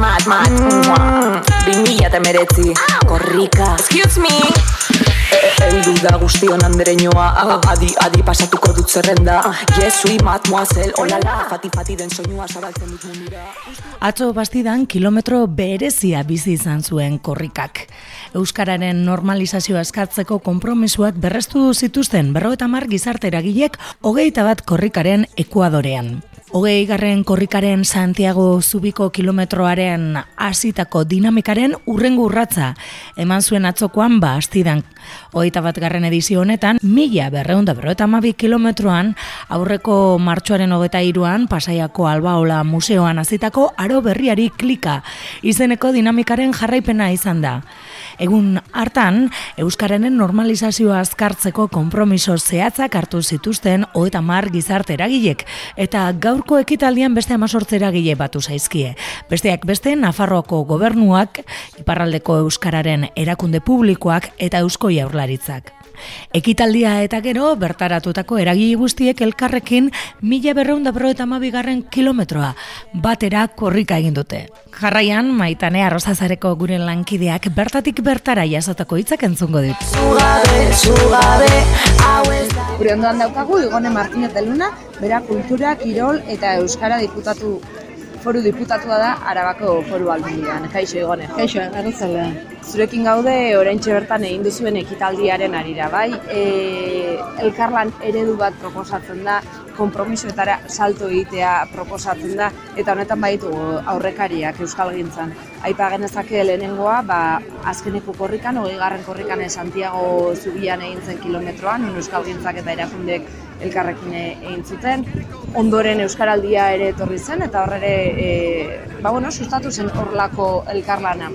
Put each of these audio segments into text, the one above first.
mad, mad mm. Bimila eta meretzi Korrika. Excuse me. Eldu da guztion andereñoa Adi, adi pasatuko dut zerrenda. Yes, we, mademoiselle, olala. Fati, fati den soinua zabaltzen dut mundura. Atzo bastidan kilometro berezia bizi izan zuen korrikak. Euskararen normalizazioa eskatzeko konpromisoak berrestu zituzten berroeta mar gizarte eragilek hogeita bat korrikaren ekuadorean. Hogei garren korrikaren Santiago Zubiko kilometroaren hasitako dinamikaren urrengu urratza eman zuen atzokoan ba astidan. Hogeita bat garren edizio honetan, mila berreunda berroeta mabi kilometroan aurreko martxoaren hogeta iruan pasaiako albaola museoan hasitako aro berriari klika izeneko dinamikaren jarraipena izan da. Egun hartan, Euskararen normalizazioa azkartzeko konpromiso zehatzak hartu zituzten hoeta mar gizarte eragilek, eta gaurko ekitaldian beste amazortze eragile batu zaizkie. Besteak beste, Nafarroako gobernuak, Iparraldeko Euskararen erakunde publikoak eta Eusko Jaurlaritzak. Ekitaldia eta gero, bertaratutako eragile guztiek elkarrekin mila berreunda bero eta mabigarren kilometroa batera korrika egin dute. Jarraian, maitane arrozazareko gure lankideak bertatik bertara jasotako hitzak entzungo dit. Zugabe, zugabe, Gure ondoan daukagu, Igone Martínez de Luna, bera kultura, kirol eta euskara diputatu foru diputatua da Arabako foru aldundian. Kaixo, Igone. Kaixo, arratzalea. Zurekin gaude, oraintxe bertan egin duzuen ekitaldiaren arira, bai? E, elkarlan eredu bat proposatzen da, konpromisoetara salto egitea proposatzen da, eta honetan baitu aurrekariak Euskal Gintzan. Aipa genezake lehenengoa, ba, azkeneko korrikan, hogei garren korrikan Santiago Zubian egin zen kilometroan, Euskal Gintzak eta erakundek elkarrekin egin zuten. Ondoren Euskaraldia ere etorri zen, eta hor ere, e, ba, bueno, sustatu zen horlako elkarlana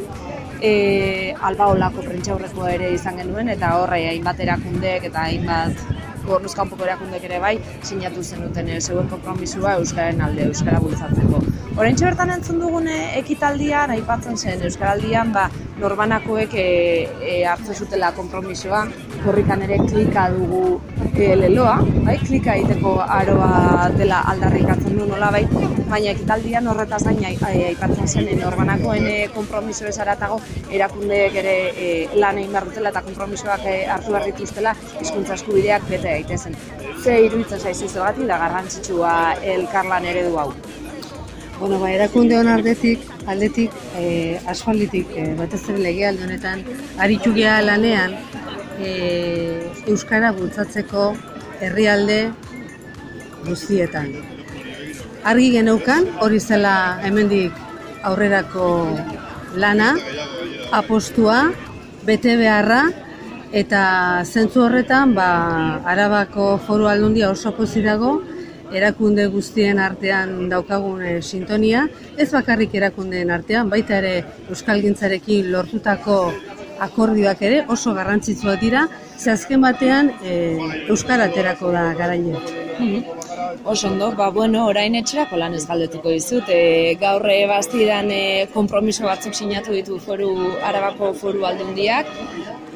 e, albaolako prentxaurrekoa ere izan genuen, eta horre hainbat erakundek eta hainbat gobernuz kanpoko erakundek ere bai, sinatu zenuten e, zeuen konpromisua Euskararen alde, Euskara bultzatzeko. Horentxe bertan entzun dugune ekitaldian, aipatzen zen Euskaraldian, ba, norbanakoek e, e, hartzen zutela konpromisoa, korrikan ere klika dugu e, leloa, bai, klika egiteko aroa dela aldarrikatzen du nola bai, baina ekitaldian horretaz gain ai- ai- aipatzen zen norbanakoen konpromiso esaratago erakundeek ere e, lan egin dutela eta konpromisoak e, hartu behar dituztela hizkuntza eskubideak bete daitezen. Ze iruditzen zaizu zergatik da garrantzitsua elkarlan eredu hau. Bueno, ba, erakunde hon aldetik, aldetik, e, asfalditik, e, batez ere legealdi honetan, geha lanean, e, Euskara bultzatzeko herrialde guztietan. Argi geneukan, hori zela hemendik aurrerako lana, apostua, bete beharra, eta zentzu horretan, ba, Arabako foru aldundia oso pozik dago, erakunde guztien artean daukagun eh, sintonia, ez bakarrik erakundeen artean, baita ere Euskalgintzarekin lortutako akordioak ere oso garrantzitsuak dira, ze azken batean e, Euskara aterako da garaino. Oso ondo, ba, bueno, orain etxerako lan ez galdetuko dizut. E, gaur e, bastidan e, konpromiso batzuk sinatu ditu foru Arabako foru aldundiak.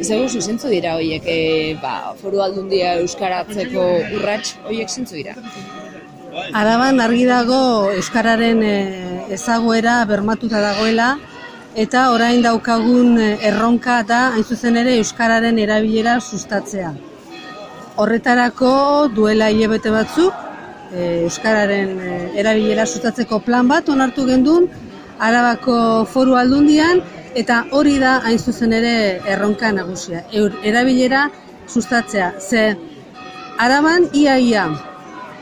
Zeu, zuzentzu dira horiek, e, ba, foru aldundia euskaratzeko urrats horiek zintzu dira. Araban argi dago Euskararen eh, ezaguera bermatuta dagoela, eta orain daukagun eh, erronka da hain zuzen ere Euskararen erabilera sustatzea. Horretarako duela hilabete batzuk, Euskararen eh, erabilera sustatzeko plan bat onartu gendun, Arabako foru aldundian, eta hori da hain zuzen ere erronka nagusia. Eur, erabilera sustatzea, ze Araban ia-ia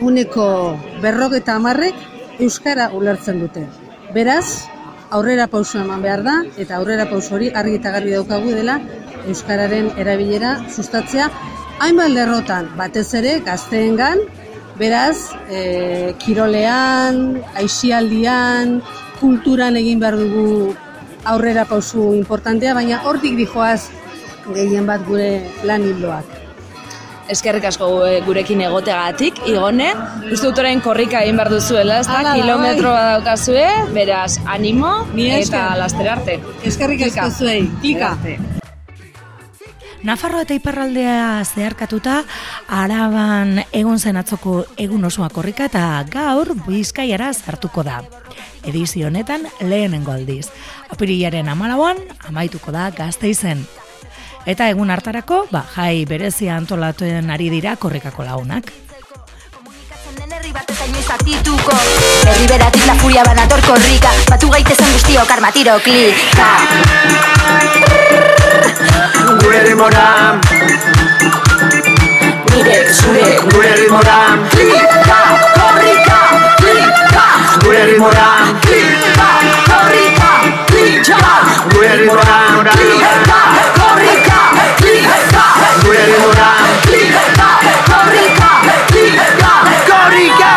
uneko berrogeta hamarrek Euskara ulertzen dute. Beraz, aurrera pauso eman behar da, eta aurrera pauso hori argi eta garbi daukagu dela Euskararen erabilera sustatzea, hainbat lerrotan, batez ere gazteengan, beraz, e, kirolean, aisialdian, kulturan egin behar dugu aurrera pausu importantea, baina hortik dijoaz gehien bat gure lan hildoak. Eskerrik asko gurekin egoteagatik, igone. Uste dut orain korrika egin behar duzuela, ez da? Da, Kilometro daukazue, beraz, animo Mila eta laster arte. Eskerrik asko zuei, klika! Nafarroa eta Iparraldea zeharkatuta, araban egon zen atzoko egun osoa korrika eta gaur bizkaiara zartuko da. Edizio honetan lehenengo aldiz. Apirilaren amalauan, amaituko da gazte izen. Eta egun hartarako, ba, jai berezia antolatuen ari dira korrikako aktituko Herri beratik la furia banator korrika Batu gaitezen guztiok armatiro klika gure ritmora Nire, zure, gure ritmora Klika, korrika, klika Gure ritmora Klika, korrika, klika Gure Klika, korrika, klika Gure Klika, korrika, klika Korrika, korrika, korrika